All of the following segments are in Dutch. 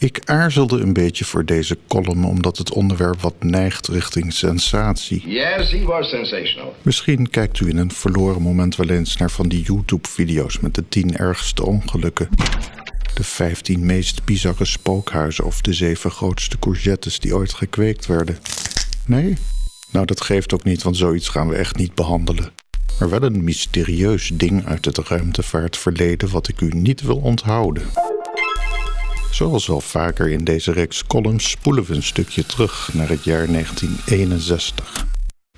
Ik aarzelde een beetje voor deze column omdat het onderwerp wat neigt richting sensatie. Yes, he was sensational. Misschien kijkt u in een verloren moment wel eens naar van die YouTube-video's met de 10 ergste ongelukken. De 15 meest bizarre spookhuizen of de 7 grootste courgettes die ooit gekweekt werden. Nee? Nou, dat geeft ook niet, want zoiets gaan we echt niet behandelen. Maar wel een mysterieus ding uit het ruimtevaartverleden wat ik u niet wil onthouden. Zoals wel vaker in deze reeks columns spoelen we een stukje terug naar het jaar 1961.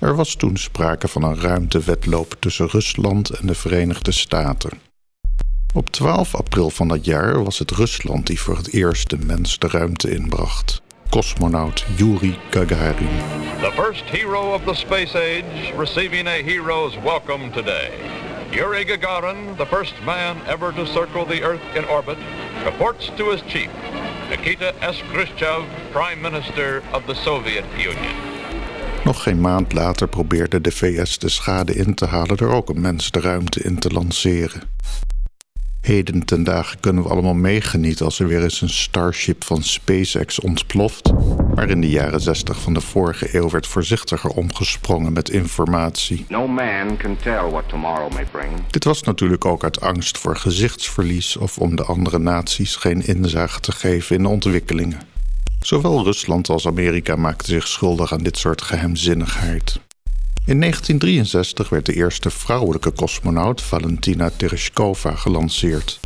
Er was toen sprake van een ruimtewedloop tussen Rusland en de Verenigde Staten. Op 12 april van dat jaar was het Rusland die voor het eerst de mens de ruimte inbracht. Cosmonaut Yuri Gagarin. The first hero of the space age receiving a hero's welcome today. Yuri Gagarin, the first man ever to circle the Earth in orbit, reports to his chief, Nikita S. Khrushchev, Prime Minister of the Soviet Union. Nog geen maand later probeerde de VS de schade in te halen door ook een mens de ruimte in te lanceren. Heden ten dagen kunnen we allemaal meegenieten als er weer eens een Starship van SpaceX ontploft. Maar in de jaren 60 van de vorige eeuw werd voorzichtiger omgesprongen met informatie. No man can tell what tomorrow may bring. Dit was natuurlijk ook uit angst voor gezichtsverlies of om de andere naties geen inzage te geven in de ontwikkelingen. Zowel Rusland als Amerika maakten zich schuldig aan dit soort geheimzinnigheid. In 1963 werd de eerste vrouwelijke cosmonaut Valentina Tereshkova gelanceerd.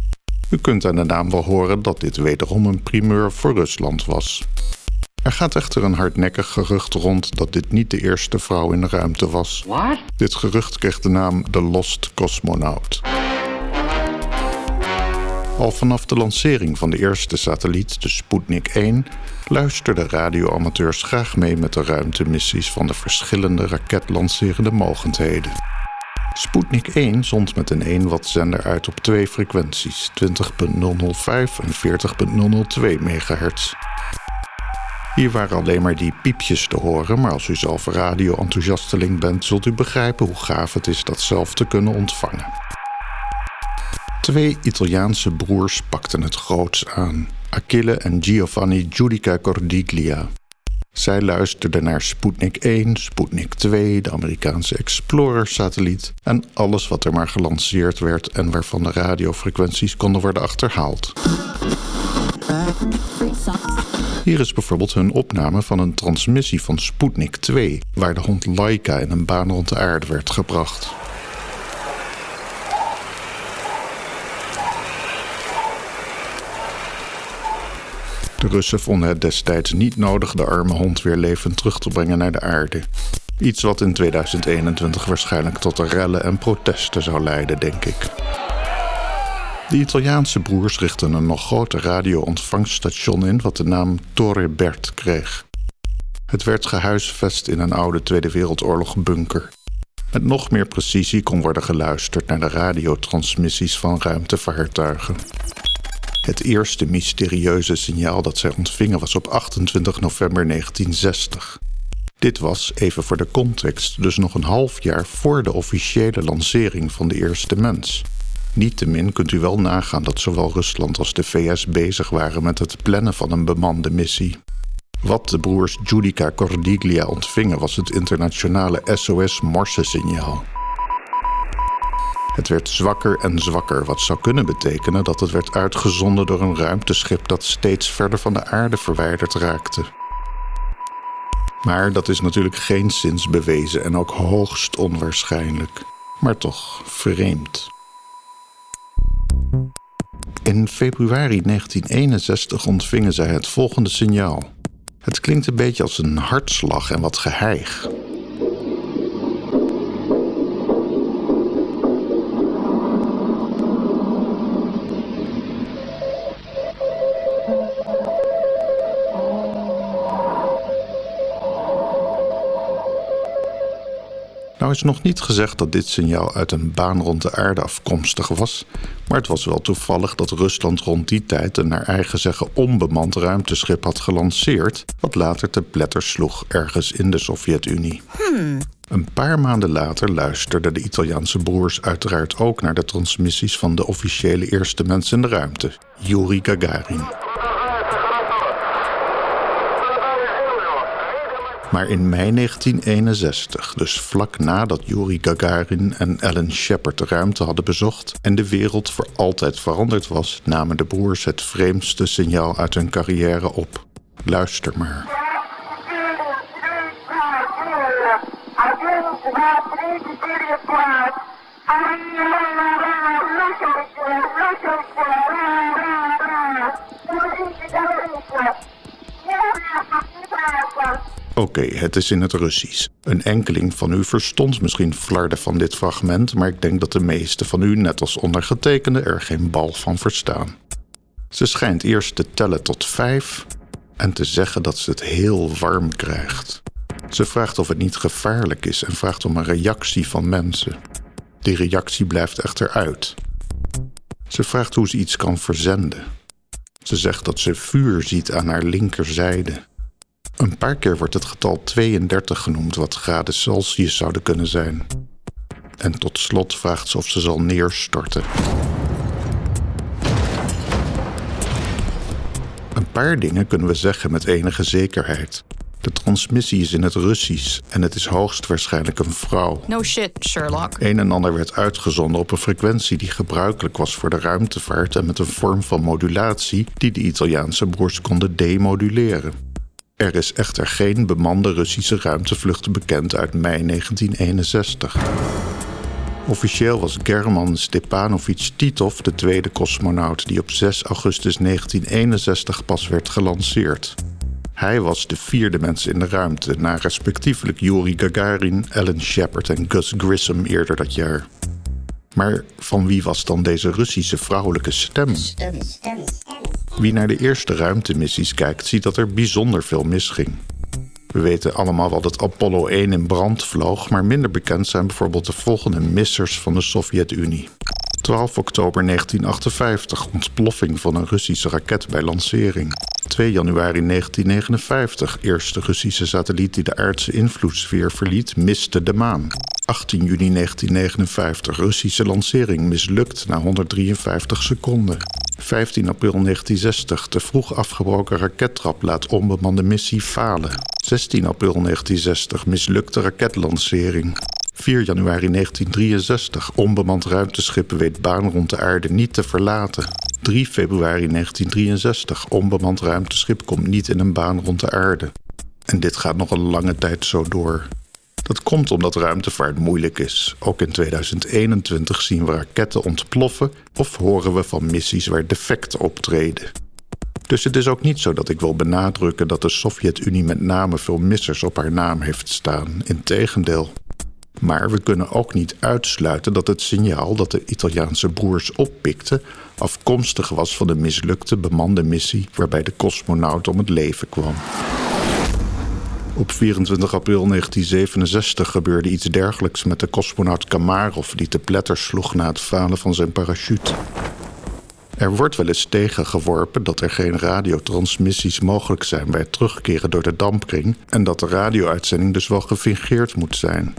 U kunt aan de naam wel horen dat dit wederom een primeur voor Rusland was. Er gaat echter een hardnekkig gerucht rond dat dit niet de eerste vrouw in de ruimte was. What? Dit gerucht kreeg de naam de Lost Cosmonaut. Al vanaf de lancering van de eerste satelliet, de Sputnik 1, luisterden radioamateurs graag mee met de ruimtemissies van de verschillende raketlancerende mogendheden. Sputnik 1 zond met een 1 watt zender uit op twee frequenties, 20.005 en 40.002 MHz. Hier waren alleen maar die piepjes te horen, maar als u zelf radio-enthousiasteling bent, zult u begrijpen hoe gaaf het is dat zelf te kunnen ontvangen. Twee Italiaanse broers pakten het groots aan. Achille en Giovanni Giudica Cordiglia. Zij luisterden naar Sputnik 1, Sputnik 2, de Amerikaanse Explorer-satelliet en alles wat er maar gelanceerd werd en waarvan de radiofrequenties konden worden achterhaald. Hier is bijvoorbeeld hun opname van een transmissie van Sputnik 2, waar de hond Laika in een baan rond de aarde werd gebracht. De Russen vonden het destijds niet nodig de arme hond weer levend terug te brengen naar de aarde. Iets wat in 2021 waarschijnlijk tot rellen en protesten zou leiden, denk ik. De Italiaanse broers richtten een nog groter radio-ontvangststation in wat de naam Torre Bert kreeg. Het werd gehuisvest in een oude Tweede Wereldoorlog bunker. Met nog meer precisie kon worden geluisterd naar de radiotransmissies van ruimtevaartuigen. Het eerste mysterieuze signaal dat zij ontvingen was op 28 november 1960. Dit was, even voor de context, dus nog een half jaar voor de officiële lancering van de eerste mens. Niettemin kunt u wel nagaan dat zowel Rusland als de VS bezig waren met het plannen van een bemande missie. Wat de broers Giudica Cordiglia ontvingen was het internationale SOS-Morse-signaal. Het werd zwakker en zwakker, wat zou kunnen betekenen dat het werd uitgezonden door een ruimteschip dat steeds verder van de aarde verwijderd raakte. Maar dat is natuurlijk geen sinds bewezen en ook hoogst onwaarschijnlijk. Maar toch vreemd. In februari 1961 ontvingen zij het volgende signaal. Het klinkt een beetje als een hartslag en wat geheig. Nou is nog niet gezegd dat dit signaal uit een baan rond de aarde afkomstig was, maar het was wel toevallig dat Rusland rond die tijd een naar eigen zeggen onbemand ruimteschip had gelanceerd, wat later te pletter sloeg ergens in de Sovjet-Unie. Een paar maanden later luisterden de Italiaanse broers uiteraard ook naar de transmissies van de officiële eerste mens in de ruimte, Yuri Gagarin. Maar in mei 1961, dus vlak nadat Yuri Gagarin en Alan Shepard de ruimte hadden bezocht en de wereld voor altijd veranderd was, namen de broers het vreemdste signaal uit hun carrière op. Luister maar. Oké, het is in het Russisch. Een enkeling van u verstond misschien flarden van dit fragment, maar ik denk dat de meeste van u, net als ondergetekende, er geen bal van verstaan. Ze schijnt eerst te tellen tot vijf en te zeggen dat ze het heel warm krijgt. Ze vraagt of het niet gevaarlijk is en vraagt om een reactie van mensen. Die reactie blijft echter uit. Ze vraagt hoe ze iets kan verzenden. Ze zegt dat ze vuur ziet aan haar linkerzijde. Een paar keer wordt het getal 32 genoemd, wat graden Celsius zouden kunnen zijn. En tot slot vraagt ze of ze zal neerstorten. Een paar dingen kunnen we zeggen met enige zekerheid. De transmissie is in het Russisch en het is hoogstwaarschijnlijk een vrouw. No shit, Sherlock. Een en ander werd uitgezonden op een frequentie die gebruikelijk was voor de ruimtevaart en met een vorm van modulatie die de Italiaanse broers konden demoduleren. Er is echter geen bemande Russische ruimtevlucht bekend uit mei 1961. Officieel was German Stepanovich Titov de tweede cosmonaut die op 6 augustus 1961 pas werd gelanceerd. Hij was de vierde mens in de ruimte, na respectievelijk Yuri Gagarin, Alan Shepard en Gus Grissom eerder dat jaar. Maar van wie was dan deze Russische vrouwelijke stem? Wie naar de eerste ruimtemissies kijkt, ziet dat er bijzonder veel misging. We weten allemaal wel dat Apollo 1 in brand vloog, maar minder bekend zijn bijvoorbeeld de volgende missers van de Sovjet-Unie. 12 oktober 1958, ontploffing van een Russische raket bij lancering. 2 januari 1959, eerste Russische satelliet die de aardse invloedssfeer verliet, miste de maan. 18 juni 1959, Russische lancering mislukt na 153 seconden. 15 april 1960, te vroeg afgebroken rakettrap laat onbemande missie falen. 16 april 1960, mislukte raketlancering. 4 januari 1963, onbemand ruimteschip weet baan rond de aarde niet te verlaten. 3 februari 1963, onbemand ruimteschip komt niet in een baan rond de aarde. En dit gaat nog een lange tijd zo door. Dat komt omdat ruimtevaart moeilijk is. Ook in 2021 zien we raketten ontploffen of horen we van missies waar defecten optreden. Dus het is ook niet zo dat ik wil benadrukken dat de Sovjet-Unie met name veel missers op haar naam heeft staan. Integendeel. Maar we kunnen ook niet uitsluiten dat het signaal dat de Italiaanse broers oppikten afkomstig was van de mislukte bemande missie waarbij de cosmonaut om het leven kwam. Op 24 april 1967 gebeurde iets dergelijks met de cosmonaut Kamarov die te pletter sloeg na het falen van zijn parachute. Er wordt wel eens tegengeworpen dat er geen radiotransmissies mogelijk zijn bij het terugkeren door de dampkring en dat de radio-uitzending dus wel gefingeerd moet zijn.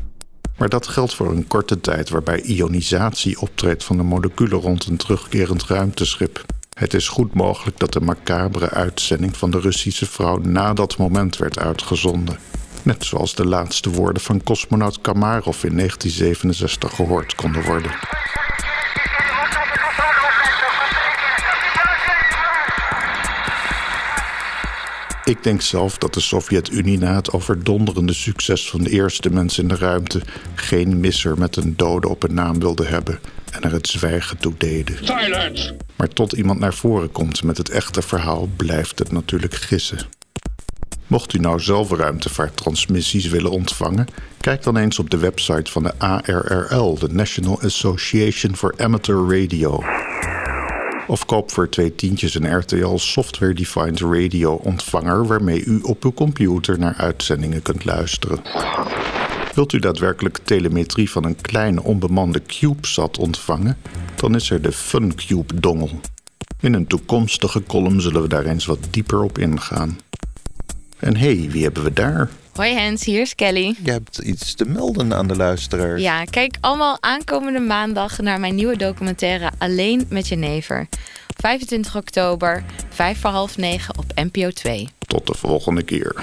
Maar dat geldt voor een korte tijd waarbij ionisatie optreedt van de moleculen rond een terugkerend ruimteschip. Het is goed mogelijk dat de macabere uitzending van de Russische vrouw na dat moment werd uitgezonden. Net zoals de laatste woorden van cosmonaut Kamarov in 1967 gehoord konden worden. Ik denk zelf dat de Sovjet-Unie na het overdonderende succes van de eerste mensen in de ruimte geen misser met een dode op een naam wilde hebben en er het zwijgen toe deden. Silence! Maar tot iemand naar voren komt met het echte verhaal, blijft het natuurlijk gissen. Mocht u nou zelf ruimtevaarttransmissies willen ontvangen, kijk dan eens op de website van de ARRL, de National Association for Amateur Radio. Of koop voor twee tientjes een RTL Software Defined Radio ontvanger waarmee u op uw computer naar uitzendingen kunt luisteren. Wilt u daadwerkelijk telemetrie van een kleine onbemande CubeSat ontvangen, dan is er de FunCube-dongel. In een toekomstige column zullen we daar eens wat dieper op ingaan. En hé, hey, wie hebben we daar? Hoi Hens, hier is Kelly. Je hebt iets te melden aan de luisteraar. Ja, kijk allemaal aankomende maandag naar mijn nieuwe documentaire Alleen met je never. 25 oktober, 5 voor half 9 op NPO 2. Tot de volgende keer.